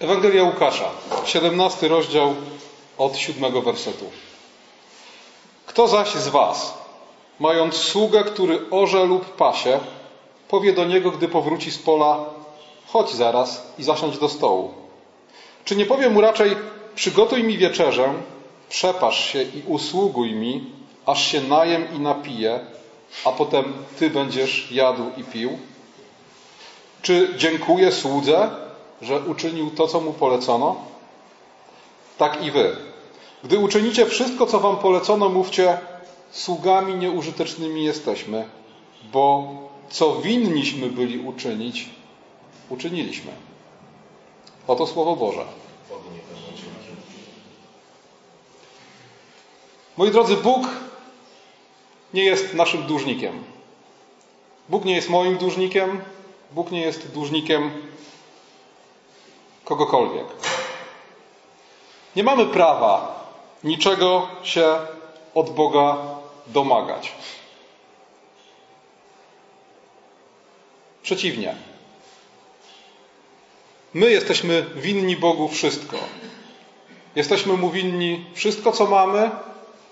Ewangelia Łukasza, 17 rozdział od 7 wersetu. Kto zaś z Was, mając sługę, który orze lub pasie, powie do niego, gdy powróci z pola, chodź zaraz i zasiądź do stołu. Czy nie powie mu raczej, przygotuj mi wieczerzę, przepasz się i usługuj mi, aż się najem i napiję, a potem Ty będziesz jadł i pił? Czy dziękuję słudze, że uczynił to, co mu polecono? Tak i wy. Gdy uczynicie wszystko, co wam polecono, mówcie, sługami nieużytecznymi jesteśmy, bo co winniśmy byli uczynić, uczyniliśmy. Oto Słowo Boże. Moi drodzy, Bóg nie jest naszym dłużnikiem. Bóg nie jest moim dłużnikiem. Bóg nie jest dłużnikiem kogokolwiek. Nie mamy prawa niczego się od Boga domagać. Przeciwnie. My jesteśmy winni Bogu wszystko. Jesteśmy Mu winni wszystko, co mamy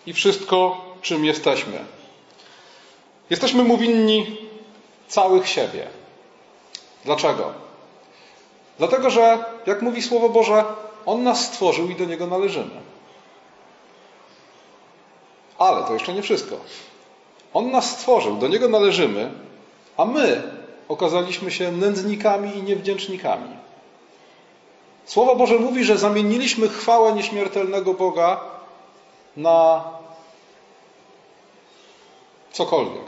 i wszystko, czym jesteśmy. Jesteśmy Mu winni całych siebie. Dlaczego? Dlatego, że, jak mówi Słowo Boże, On nas stworzył i do Niego należymy. Ale to jeszcze nie wszystko. On nas stworzył, do Niego należymy, a my okazaliśmy się nędznikami i niewdzięcznikami. Słowo Boże mówi, że zamieniliśmy chwałę nieśmiertelnego Boga na cokolwiek.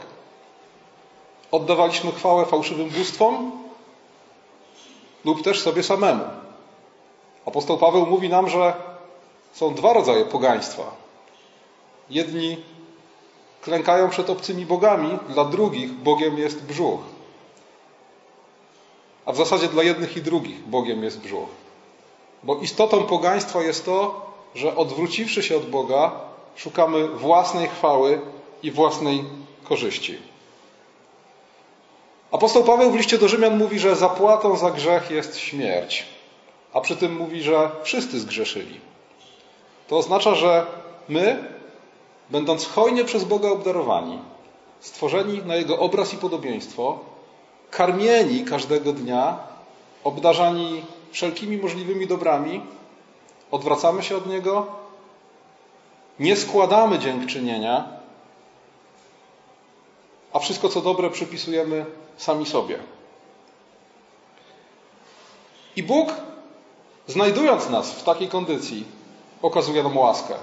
Oddawaliśmy chwałę fałszywym bóstwom lub też sobie samemu. Apostoł Paweł mówi nam, że są dwa rodzaje pogaństwa. Jedni klękają przed obcymi bogami, dla drugich Bogiem jest brzuch. A w zasadzie dla jednych i drugich Bogiem jest brzuch. Bo istotą pogaństwa jest to, że odwróciwszy się od Boga, szukamy własnej chwały i własnej korzyści. Apostoł Paweł w liście do Rzymian mówi, że zapłatą za grzech jest śmierć, a przy tym mówi, że wszyscy zgrzeszyli. To oznacza, że my, będąc hojnie przez Boga obdarowani, stworzeni na Jego obraz i podobieństwo, karmieni każdego dnia, obdarzani wszelkimi możliwymi dobrami, odwracamy się od Niego, nie składamy dziękczynienia, a wszystko co dobre przypisujemy sami sobie. I Bóg, znajdując nas w takiej kondycji, okazuje nam łaskę,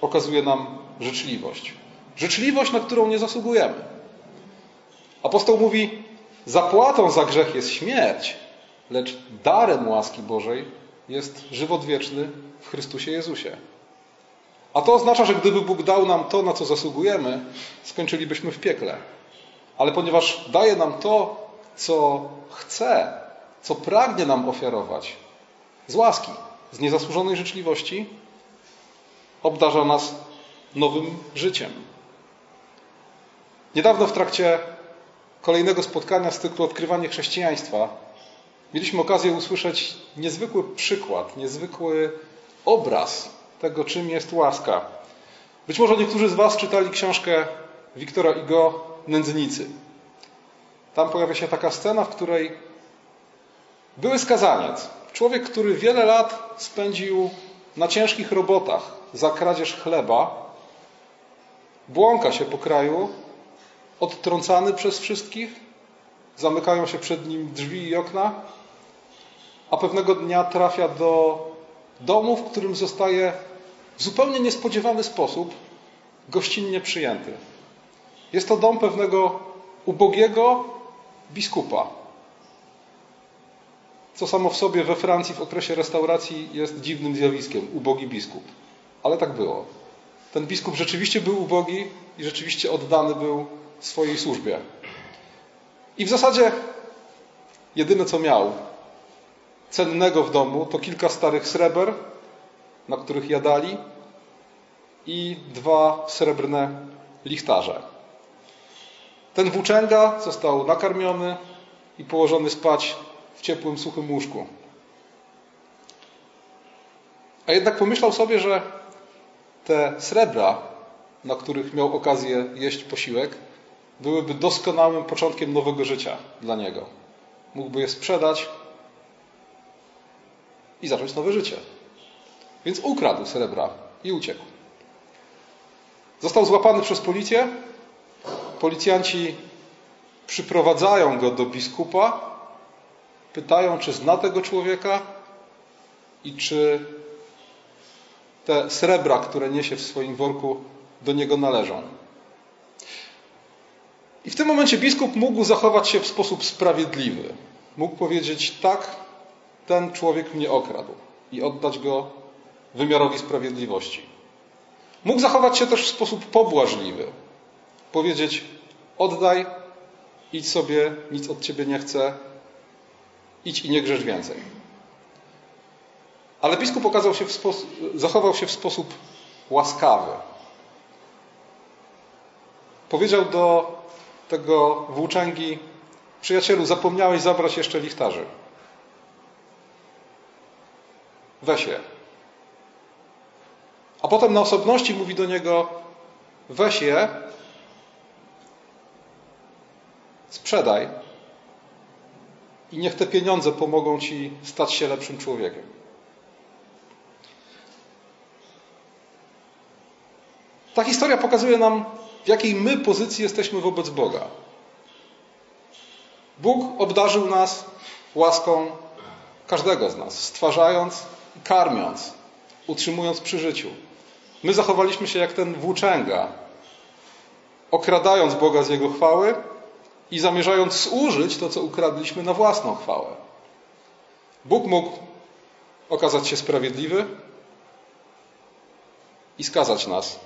okazuje nam życzliwość. Życzliwość, na którą nie zasługujemy. Apostoł mówi: Zapłatą za grzech jest śmierć, lecz darem łaski Bożej jest żywot wieczny w Chrystusie Jezusie. A to oznacza, że gdyby Bóg dał nam to, na co zasługujemy, skończylibyśmy w piekle. Ale ponieważ daje nam to, co chce, co pragnie nam ofiarować, z łaski, z niezasłużonej życzliwości, obdarza nas nowym życiem. Niedawno w trakcie kolejnego spotkania z cyklu Odkrywanie chrześcijaństwa mieliśmy okazję usłyszeć niezwykły przykład, niezwykły obraz tego, czym jest łaska. Być może niektórzy z Was czytali książkę Wiktora Igo Nędznicy. Tam pojawia się taka scena, w której były skazaniec, człowiek, który wiele lat spędził na ciężkich robotach za kradzież chleba, błąka się po kraju, odtrącany przez wszystkich, zamykają się przed nim drzwi i okna, a pewnego dnia trafia do domu, w którym zostaje w zupełnie niespodziewany sposób gościnnie przyjęty. Jest to dom pewnego ubogiego biskupa. Co samo w sobie we Francji w okresie restauracji jest dziwnym zjawiskiem ubogi biskup. Ale tak było. Ten biskup rzeczywiście był ubogi i rzeczywiście oddany był swojej służbie. I w zasadzie jedyne co miał cennego w domu to kilka starych sreber, na których jadali i dwa srebrne lichtarze. Ten włóczęga został nakarmiony i położony spać w ciepłym, suchym łóżku. A jednak pomyślał sobie, że te srebra, na których miał okazję jeść posiłek, byłyby doskonałym początkiem nowego życia dla niego. Mógłby je sprzedać i zacząć nowe życie. Więc ukradł srebra i uciekł. Został złapany przez policję. Policjanci przyprowadzają go do biskupa, pytają, czy zna tego człowieka i czy te srebra, które niesie w swoim worku, do niego należą. I w tym momencie biskup mógł zachować się w sposób sprawiedliwy. Mógł powiedzieć: Tak, ten człowiek mnie okradł i oddać go wymiarowi sprawiedliwości. Mógł zachować się też w sposób pobłażliwy. Powiedzieć: Oddaj, idź sobie, nic od ciebie nie chcę, idź i nie grzesz więcej. Ale biskup okazał się w zachował się w sposób łaskawy. Powiedział do tego włóczęgi: Przyjacielu, zapomniałeś zabrać jeszcze lichtarzy. Weź je. A potem na osobności mówi do niego: Weź je, sprzedaj i niech te pieniądze pomogą ci stać się lepszym człowiekiem. Ta historia pokazuje nam, w jakiej my pozycji jesteśmy wobec Boga. Bóg obdarzył nas łaską każdego z nas, stwarzając i karmiąc, utrzymując przy życiu. My zachowaliśmy się jak ten włóczęga, okradając Boga z Jego chwały i zamierzając zużyć to, co ukradliśmy na własną chwałę. Bóg mógł okazać się sprawiedliwy i skazać nas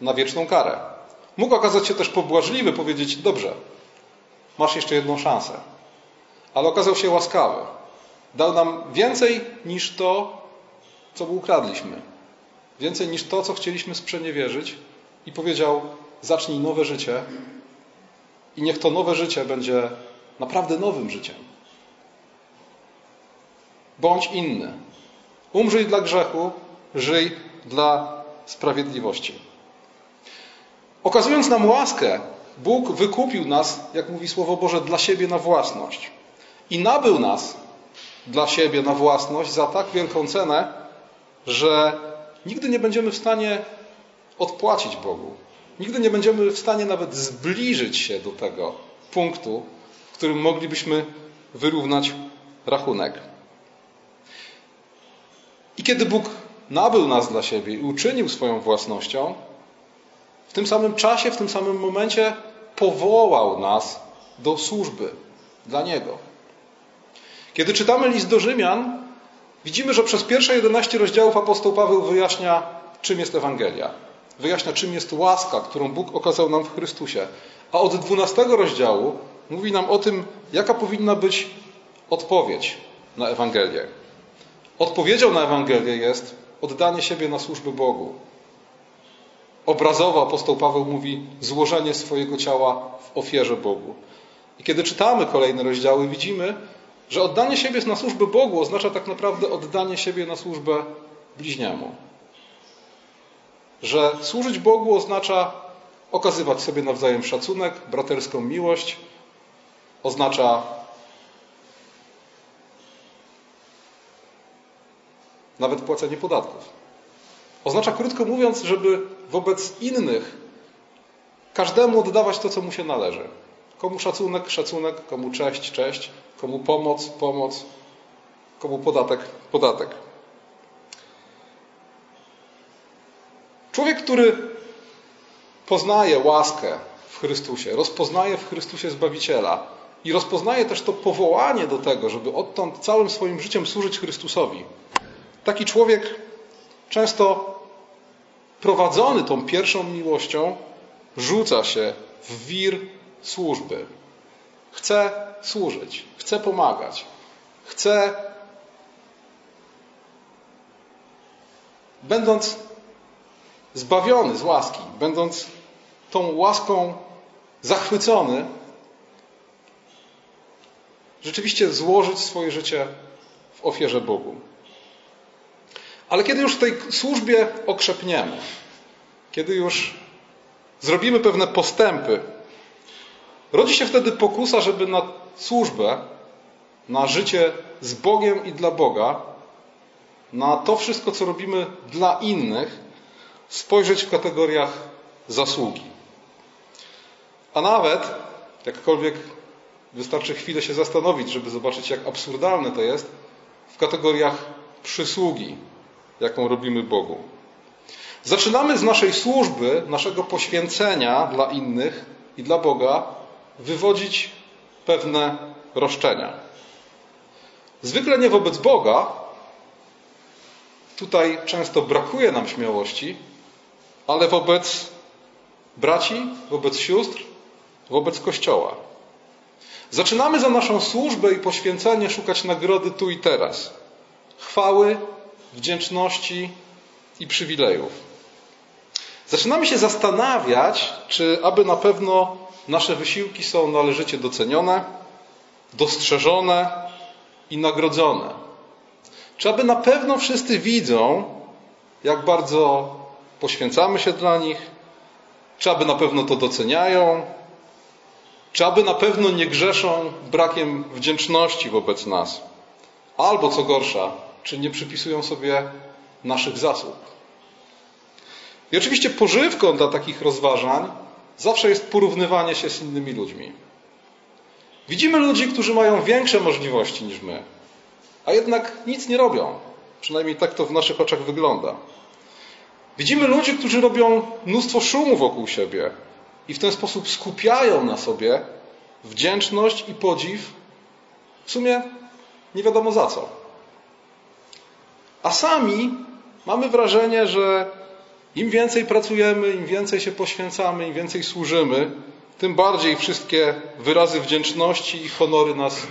na wieczną karę. Mógł okazać się też pobłażliwy, powiedzieć: Dobrze, masz jeszcze jedną szansę. Ale okazał się łaskawy. Dał nam więcej niż to, co ukradliśmy. Więcej niż to, co chcieliśmy sprzeniewierzyć. I powiedział: Zacznij nowe życie. I niech to nowe życie będzie naprawdę nowym życiem. Bądź inny. Umrzyj dla grzechu, żyj dla sprawiedliwości. Okazując nam łaskę, Bóg wykupił nas, jak mówi Słowo Boże, dla siebie na własność. I nabył nas dla siebie na własność za tak wielką cenę, że nigdy nie będziemy w stanie odpłacić Bogu. Nigdy nie będziemy w stanie nawet zbliżyć się do tego punktu, w którym moglibyśmy wyrównać rachunek. I kiedy Bóg nabył nas dla siebie i uczynił swoją własnością, w tym samym czasie, w tym samym momencie powołał nas do służby dla Niego. Kiedy czytamy list do Rzymian, widzimy, że przez pierwsze 11 rozdziałów apostoł Paweł wyjaśnia, czym jest Ewangelia. Wyjaśnia, czym jest łaska, którą Bóg okazał nam w Chrystusie. A od 12 rozdziału mówi nam o tym, jaka powinna być odpowiedź na Ewangelię. Odpowiedzią na Ewangelię jest oddanie siebie na służbę Bogu, Obrazowo apostoł Paweł mówi złożenie swojego ciała w ofierze Bogu. I kiedy czytamy kolejne rozdziały, widzimy, że oddanie siebie na służbę Bogu oznacza tak naprawdę oddanie siebie na służbę bliźniemu. Że służyć Bogu oznacza okazywać sobie nawzajem szacunek, braterską miłość, oznacza nawet płacenie podatków. Oznacza, krótko mówiąc, żeby wobec innych każdemu oddawać to, co mu się należy. Komu szacunek, szacunek, komu cześć, cześć, komu pomoc, pomoc, komu podatek, podatek. Człowiek, który poznaje łaskę w Chrystusie, rozpoznaje w Chrystusie Zbawiciela i rozpoznaje też to powołanie do tego, żeby odtąd całym swoim życiem służyć Chrystusowi. Taki człowiek często prowadzony tą pierwszą miłością, rzuca się w wir służby. Chce służyć, chce pomagać, chce, będąc zbawiony z łaski, będąc tą łaską zachwycony, rzeczywiście złożyć swoje życie w ofierze Bogu. Ale kiedy już w tej służbie okrzepniemy, kiedy już zrobimy pewne postępy, rodzi się wtedy pokusa, żeby na służbę, na życie z Bogiem i dla Boga, na to wszystko, co robimy dla innych, spojrzeć w kategoriach zasługi. A nawet, jakkolwiek wystarczy chwilę się zastanowić, żeby zobaczyć, jak absurdalne to jest, w kategoriach przysługi, jaką robimy Bogu. Zaczynamy z naszej służby, naszego poświęcenia dla innych i dla Boga wywodzić pewne roszczenia. Zwykle nie wobec Boga, tutaj często brakuje nam śmiałości, ale wobec braci, wobec sióstr, wobec Kościoła. Zaczynamy za naszą służbę i poświęcenie szukać nagrody tu i teraz. Chwały, wdzięczności i przywilejów. Zaczynamy się zastanawiać, czy aby na pewno nasze wysiłki są należycie docenione, dostrzeżone i nagrodzone. Czy aby na pewno wszyscy widzą, jak bardzo poświęcamy się dla nich, czy aby na pewno to doceniają, czy aby na pewno nie grzeszą brakiem wdzięczności wobec nas, albo co gorsza, czy nie przypisują sobie naszych zasług. I oczywiście pożywką dla takich rozważań zawsze jest porównywanie się z innymi ludźmi. Widzimy ludzi, którzy mają większe możliwości niż my, a jednak nic nie robią. Przynajmniej tak to w naszych oczach wygląda. Widzimy ludzi, którzy robią mnóstwo szumu wokół siebie i w ten sposób skupiają na sobie wdzięczność i podziw w sumie nie wiadomo za co. A sami mamy wrażenie, że im więcej pracujemy, im więcej się poświęcamy, im więcej służymy, tym bardziej wszystkie wyrazy wdzięczności i honory nas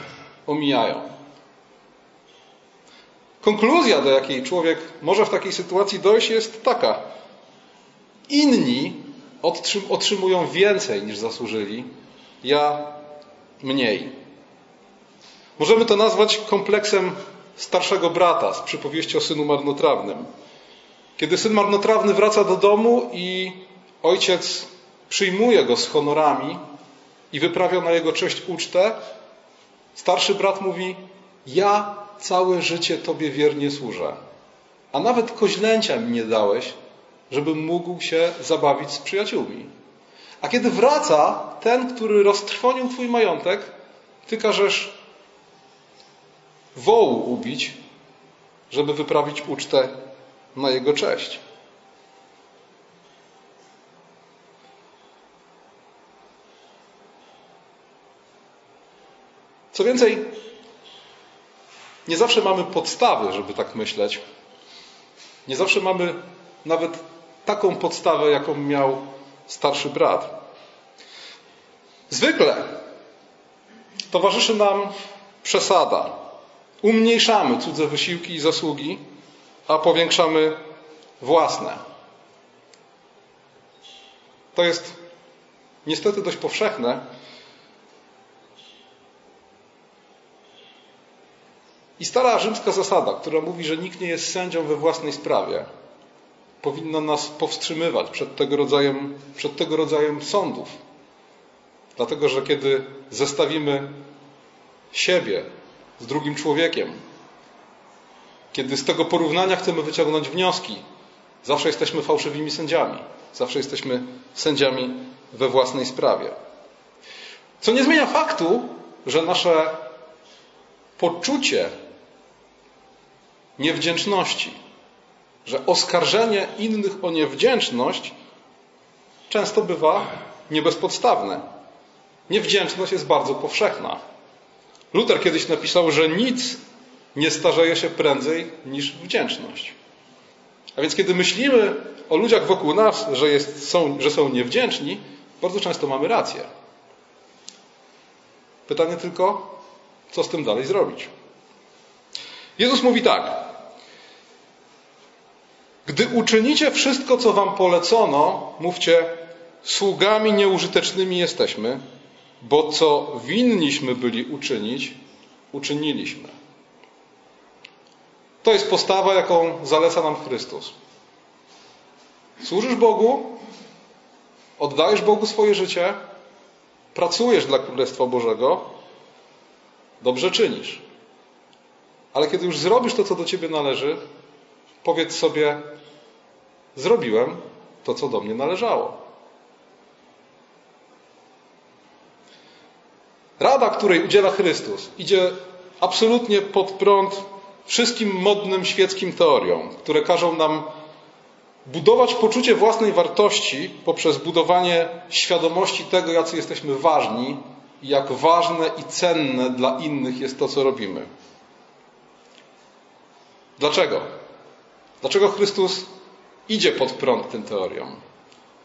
omijają. Konkluzja, do jakiej człowiek może w takiej sytuacji dojść, jest taka. Inni otrzymują więcej niż zasłużyli, ja mniej. Możemy to nazwać kompleksem starszego brata z przypowieści o synu marnotrawnym. Kiedy syn marnotrawny wraca do domu i ojciec przyjmuje go z honorami i wyprawia na jego cześć ucztę, starszy brat mówi: Ja całe życie Tobie wiernie służę, a nawet koźlęcia mi nie dałeś, żebym mógł się zabawić z przyjaciółmi. A kiedy wraca ten, który roztrwonił Twój majątek, Ty każesz wołu ubić, żeby wyprawić ucztę na jego cześć. Co więcej, nie zawsze mamy podstawy, żeby tak myśleć. Nie zawsze mamy nawet taką podstawę, jaką miał starszy brat. Zwykle towarzyszy nam przesada. Umniejszamy cudze wysiłki i zasługi, a powiększamy własne. To jest niestety dość powszechne. I stara rzymska zasada, która mówi, że nikt nie jest sędzią we własnej sprawie, powinna nas powstrzymywać przed tego rodzajem, przed tego rodzajem sądów. Dlatego, że kiedy zestawimy siebie z drugim człowiekiem, kiedy z tego porównania chcemy wyciągnąć wnioski, zawsze jesteśmy fałszywymi sędziami. Zawsze jesteśmy sędziami we własnej sprawie. Co nie zmienia faktu, że nasze poczucie niewdzięczności, że oskarżenie innych o niewdzięczność często bywa niebezpodstawne. Niewdzięczność jest bardzo powszechna. Luther kiedyś napisał, że nic nie starzeje się prędzej niż wdzięczność. A więc kiedy myślimy o ludziach wokół nas, że, jest, są, że są niewdzięczni, bardzo często mamy rację. Pytanie tylko, co z tym dalej zrobić? Jezus mówi tak: Gdy uczynicie wszystko, co wam polecono, mówcie, sługami nieużytecznymi jesteśmy, bo co winniśmy byli uczynić, uczyniliśmy. To jest postawa, jaką zaleca nam Chrystus. Służysz Bogu, oddajesz Bogu swoje życie, pracujesz dla Królestwa Bożego, dobrze czynisz. Ale kiedy już zrobisz to, co do ciebie należy, powiedz sobie: Zrobiłem to, co do mnie należało. Rada, której udziela Chrystus, idzie absolutnie pod prąd wszystkim modnym świeckim teoriom, które każą nam budować poczucie własnej wartości poprzez budowanie świadomości tego, jacy jesteśmy ważni i jak ważne i cenne dla innych jest to, co robimy. Dlaczego? Dlaczego Chrystus idzie pod prąd tym teoriom?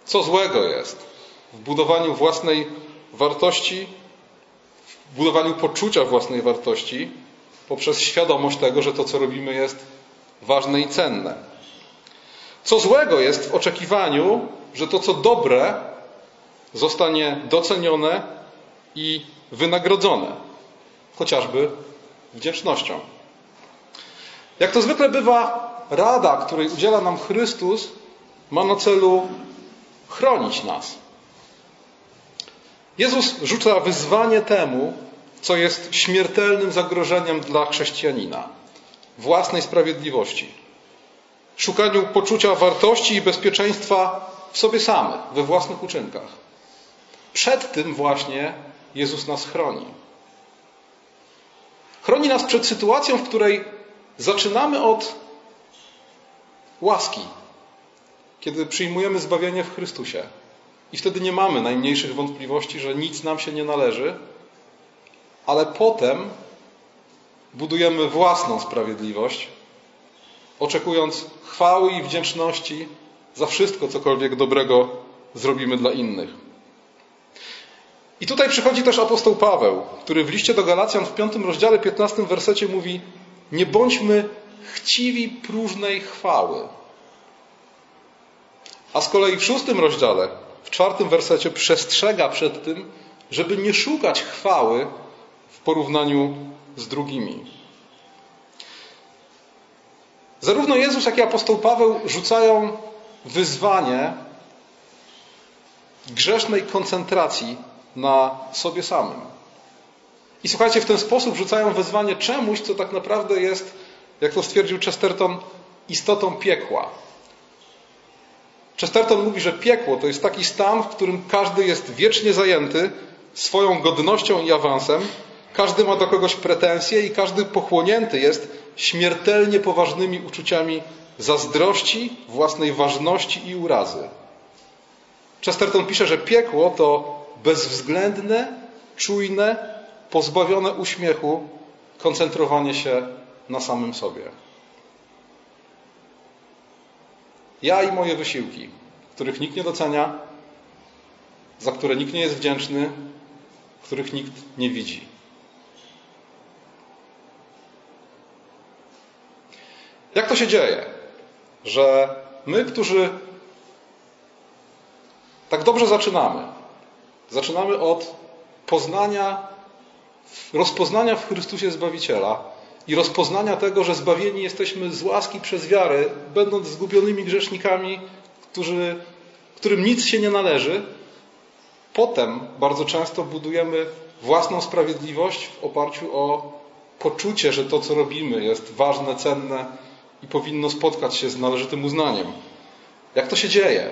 Co złego jest w budowaniu własnej wartości, w budowaniu poczucia własnej wartości poprzez świadomość tego, że to, co robimy, jest ważne i cenne? Co złego jest w oczekiwaniu, że to, co dobre, zostanie docenione i wynagrodzone, chociażby wdzięcznością? Jak to zwykle bywa, rada, której udziela nam Chrystus, ma na celu chronić nas. Jezus rzuca wyzwanie temu, co jest śmiertelnym zagrożeniem dla chrześcijanina własnej sprawiedliwości, szukaniu poczucia wartości i bezpieczeństwa w sobie samych, we własnych uczynkach. Przed tym właśnie Jezus nas chroni. Chroni nas przed sytuacją, w której Zaczynamy od łaski, kiedy przyjmujemy zbawienie w Chrystusie. I wtedy nie mamy najmniejszych wątpliwości, że nic nam się nie należy, ale potem budujemy własną sprawiedliwość, oczekując chwały i wdzięczności za wszystko, cokolwiek dobrego zrobimy dla innych. I tutaj przychodzi też apostoł Paweł, który w liście do Galacjan w 5 rozdziale 15 wersecie mówi: nie bądźmy chciwi próżnej chwały. A z kolei w szóstym rozdziale, w czwartym wersecie przestrzega przed tym, żeby nie szukać chwały porównaniu z drugimi. Zarówno Jezus, jak i apostoł Paweł rzucają wyzwanie grzesznej koncentracji na sobie samym. I słuchajcie, w ten sposób rzucają wezwanie czemuś, co tak naprawdę jest, jak to stwierdził Chesterton, istotą piekła. Chesterton mówi, że piekło to jest taki stan, w którym każdy jest wiecznie zajęty swoją godnością i awansem, każdy ma do kogoś pretensje i każdy pochłonięty jest śmiertelnie poważnymi uczuciami zazdrości, własnej ważności i urazy. Chesterton pisze, że piekło to bezwzględne, czujne, pozbawione uśmiechu koncentrowanie się na samym sobie. Ja i moje wysiłki, których nikt nie docenia, za które nikt nie jest wdzięczny, których nikt nie widzi. Jak to się dzieje, że my, którzy tak dobrze zaczynamy, zaczynamy od poznania rozpoznania w Chrystusie Zbawiciela i rozpoznania tego, że zbawieni jesteśmy z łaski przez wiarę, będąc zgubionymi grzesznikami, którzy, którym nic się nie należy, potem bardzo często budujemy własną sprawiedliwość w oparciu o poczucie, że to, co robimy, jest ważne, cenne i powinno spotkać się z należytym uznaniem. Jak to się dzieje?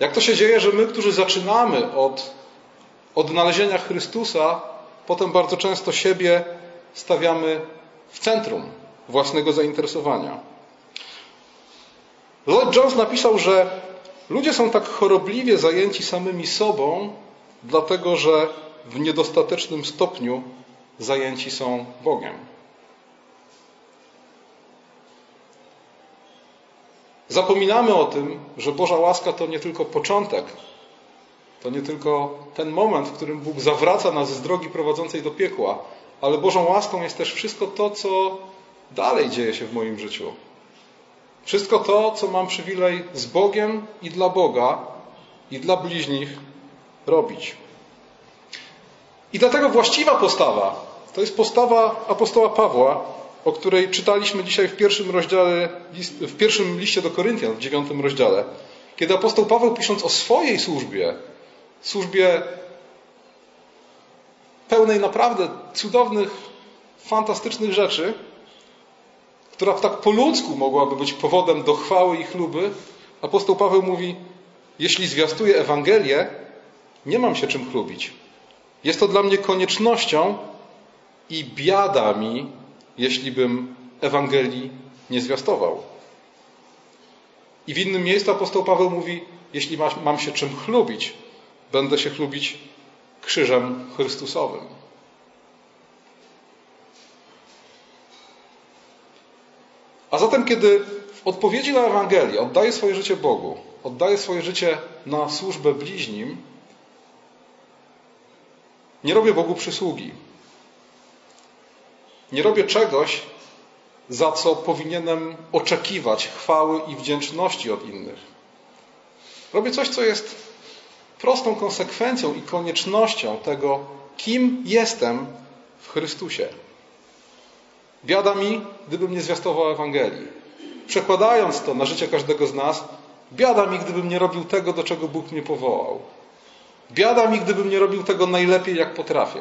Jak to się dzieje, że my, którzy zaczynamy od odnalezienia Chrystusa, potem bardzo często siebie stawiamy w centrum własnego zainteresowania. Lloyd Jones napisał, że ludzie są tak chorobliwie zajęci samymi sobą, dlatego że w niedostatecznym stopniu zajęci są Bogiem. Zapominamy o tym, że Boża łaska to nie tylko początek to nie tylko ten moment, w którym Bóg zawraca nas z drogi prowadzącej do piekła, ale Bożą łaską jest też wszystko to, co dalej dzieje się w moim życiu. Wszystko to, co mam przywilej z Bogiem i dla Boga i dla bliźnich robić. I dlatego właściwa postawa to jest postawa apostoła Pawła, o której czytaliśmy dzisiaj w pierwszym rozdziale, w pierwszym liście do Koryntian, w dziewiątym rozdziale. Kiedy apostoł Paweł pisząc o swojej służbie, służbie pełnej naprawdę cudownych, fantastycznych rzeczy, która tak po ludzku mogłaby być powodem do chwały i chluby, apostoł Paweł mówi: Jeśli zwiastuję Ewangelię, nie mam się czym chlubić. Jest to dla mnie koniecznością i biada mi, jeśli bym Ewangelii nie zwiastował. I w innym miejscu apostoł Paweł mówi: Jeśli mam się czym chlubić, będę się chlubić krzyżem Chrystusowym. A zatem, kiedy w odpowiedzi na Ewangelię oddaję swoje życie Bogu, oddaję swoje życie na służbę bliźnim, nie robię Bogu przysługi. Nie robię czegoś, za co powinienem oczekiwać chwały i wdzięczności od innych. Robię coś, co jest prostą konsekwencją i koniecznością tego, kim jestem w Chrystusie. Biada mi, gdybym nie zwiastował Ewangelii. Przekładając to na życie każdego z nas, biada mi, gdybym nie robił tego, do czego Bóg mnie powołał. Biada mi, gdybym nie robił tego najlepiej, jak potrafię.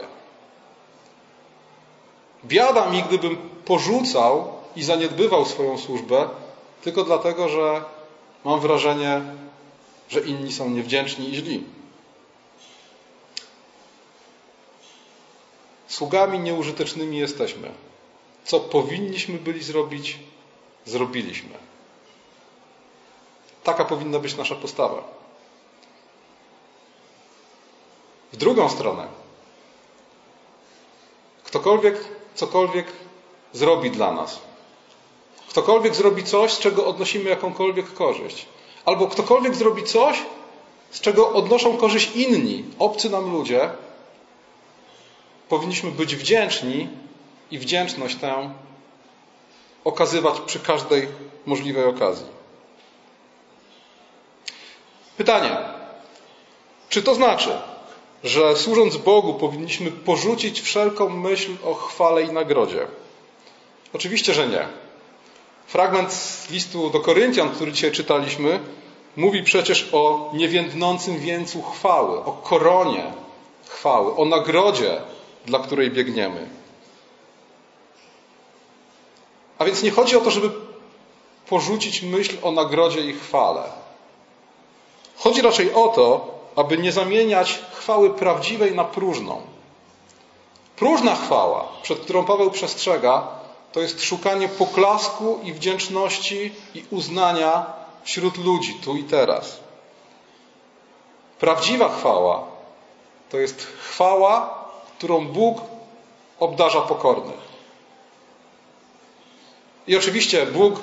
Biada mi, gdybym porzucał i zaniedbywał swoją służbę tylko dlatego, że mam wrażenie, że inni są niewdzięczni i źli. Sługami nieużytecznymi jesteśmy. Co powinniśmy byli zrobić, zrobiliśmy. Taka powinna być nasza postawa. W drugą stronę, ktokolwiek cokolwiek zrobi dla nas, ktokolwiek zrobi coś, z czego odnosimy jakąkolwiek korzyść, albo ktokolwiek zrobi coś, z czego odnoszą korzyść inni, obcy nam ludzie, powinniśmy być wdzięczni i wdzięczność tę okazywać przy każdej możliwej okazji. Pytanie: czy to znaczy, że służąc Bogu powinniśmy porzucić wszelką myśl o chwale i nagrodzie? Oczywiście, że nie. Fragment z listu do Koryntian, który dzisiaj czytaliśmy, mówi przecież o niewiędnącym wieńcu chwały, o koronie chwały, o nagrodzie, dla której biegniemy. A więc nie chodzi o to, żeby porzucić myśl o nagrodzie i chwale. Chodzi raczej o to, aby nie zamieniać chwały prawdziwej na próżną. Próżna chwała, przed którą Paweł przestrzega, to jest szukanie poklasku i wdzięczności i uznania wśród ludzi tu i teraz. Prawdziwa chwała to jest chwała, którą Bóg obdarza pokornych. I oczywiście Bóg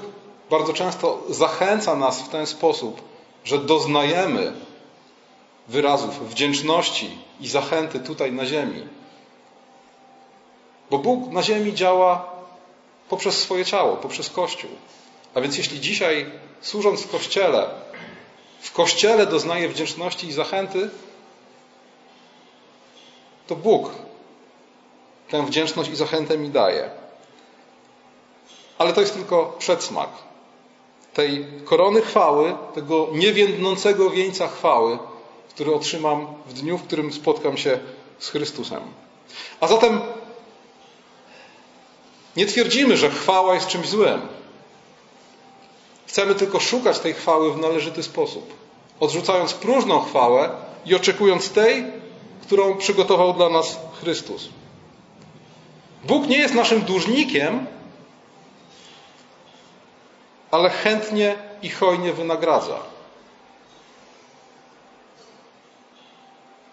bardzo często zachęca nas w ten sposób, że doznajemy wyrazów wdzięczności i zachęty tutaj na ziemi. Bo Bóg na ziemi działa poprzez swoje ciało, poprzez Kościół. A więc jeśli dzisiaj służąc w Kościele, w Kościele doznaję wdzięczności i zachęty, to Bóg tę wdzięczność i zachętę mi daje. Ale to jest tylko przedsmak tej korony chwały, tego niewiędnącego wieńca chwały, który otrzymam w dniu, w którym spotkam się z Chrystusem. A zatem nie twierdzimy, że chwała jest czymś złym. Chcemy tylko szukać tej chwały w należyty sposób, odrzucając próżną chwałę i oczekując tej, którą przygotował dla nas Chrystus. Bóg nie jest naszym dłużnikiem, ale chętnie i hojnie wynagradza.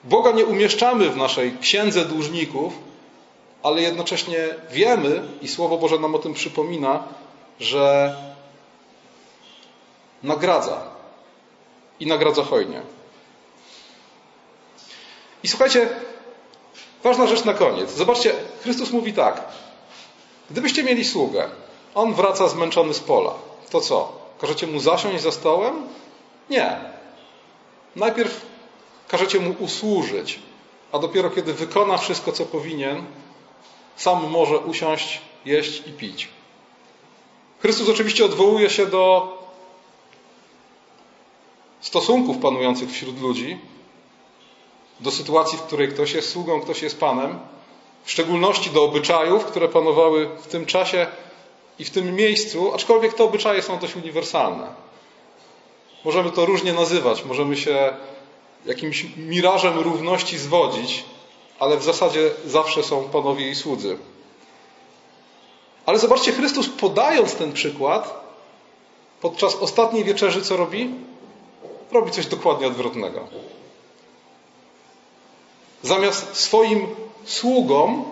Boga nie umieszczamy w naszej księdze dłużników, ale jednocześnie wiemy, i Słowo Boże nam o tym przypomina, że nagradza i nagradza hojnie. I słuchajcie, ważna rzecz na koniec. Zobaczcie, Chrystus mówi tak. Gdybyście mieli sługę, on wraca zmęczony z pola, to co? Każecie mu zasiąść za stołem? Nie. Najpierw każecie mu usłużyć, a dopiero kiedy wykona wszystko, co powinien, sam może usiąść, jeść i pić. Chrystus oczywiście odwołuje się do stosunków panujących wśród ludzi, do sytuacji, w której ktoś jest sługą, ktoś jest panem, w szczególności do obyczajów, które panowały w tym czasie i w tym miejscu, aczkolwiek te obyczaje są dość uniwersalne. Możemy to różnie nazywać, możemy się jakimś mirażem równości zwodzić, ale w zasadzie zawsze są panowie i słudzy. Ale zobaczcie, Chrystus podając ten przykład, podczas ostatniej wieczerzy co robi? Robi coś dokładnie odwrotnego. Zamiast swoim sługom,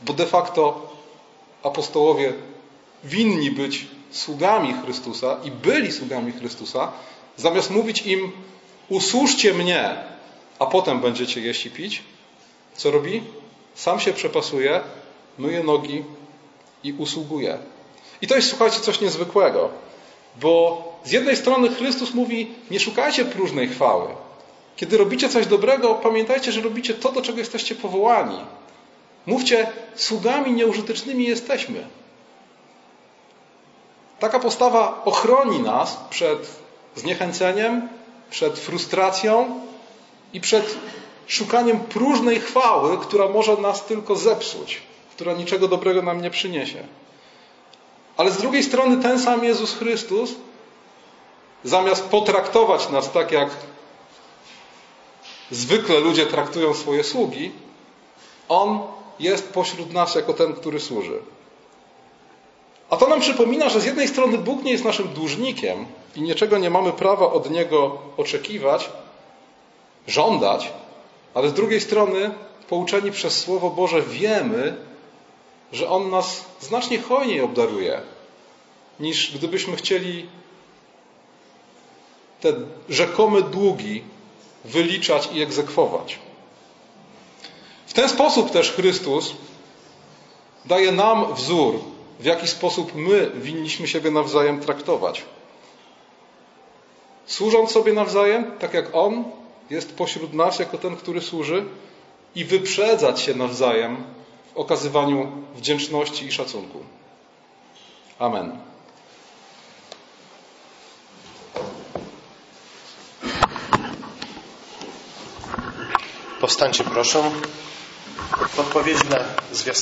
bo de facto apostołowie winni być sługami Chrystusa i byli sługami Chrystusa, zamiast mówić im usłuszcie mnie, a potem będziecie jeść i pić, co robi? Sam się przepasuje, myje nogi i usługuje. I to jest, słuchajcie, coś niezwykłego, bo z jednej strony Chrystus mówi: Nie szukajcie próżnej chwały. Kiedy robicie coś dobrego, pamiętajcie, że robicie to, do czego jesteście powołani. Mówcie, sługami nieużytecznymi jesteśmy. Taka postawa ochroni nas przed zniechęceniem, przed frustracją i przed szukaniem próżnej chwały, która może nas tylko zepsuć, która niczego dobrego nam nie przyniesie. Ale z drugiej strony ten sam Jezus Chrystus, zamiast potraktować nas tak, jak zwykle ludzie traktują swoje sługi, On jest pośród nas jako ten, który służy. A to nam przypomina, że z jednej strony Bóg nie jest naszym dłużnikiem i niczego nie mamy prawa od Niego oczekiwać, żądać, ale z drugiej strony, pouczeni przez Słowo Boże, wiemy, że On nas znacznie hojniej obdaruje, niż gdybyśmy chcieli te rzekome długi wyliczać i egzekwować. W ten sposób też Chrystus daje nam wzór, w jaki sposób my winniśmy siebie nawzajem traktować. Służąc sobie nawzajem, tak jak On jest pośród nas jako ten, który służy, i wyprzedzać się nawzajem w okazywaniu wdzięczności i szacunku. Amen. Powstańcie proszę. Odpowiedzi na zwiastowanie.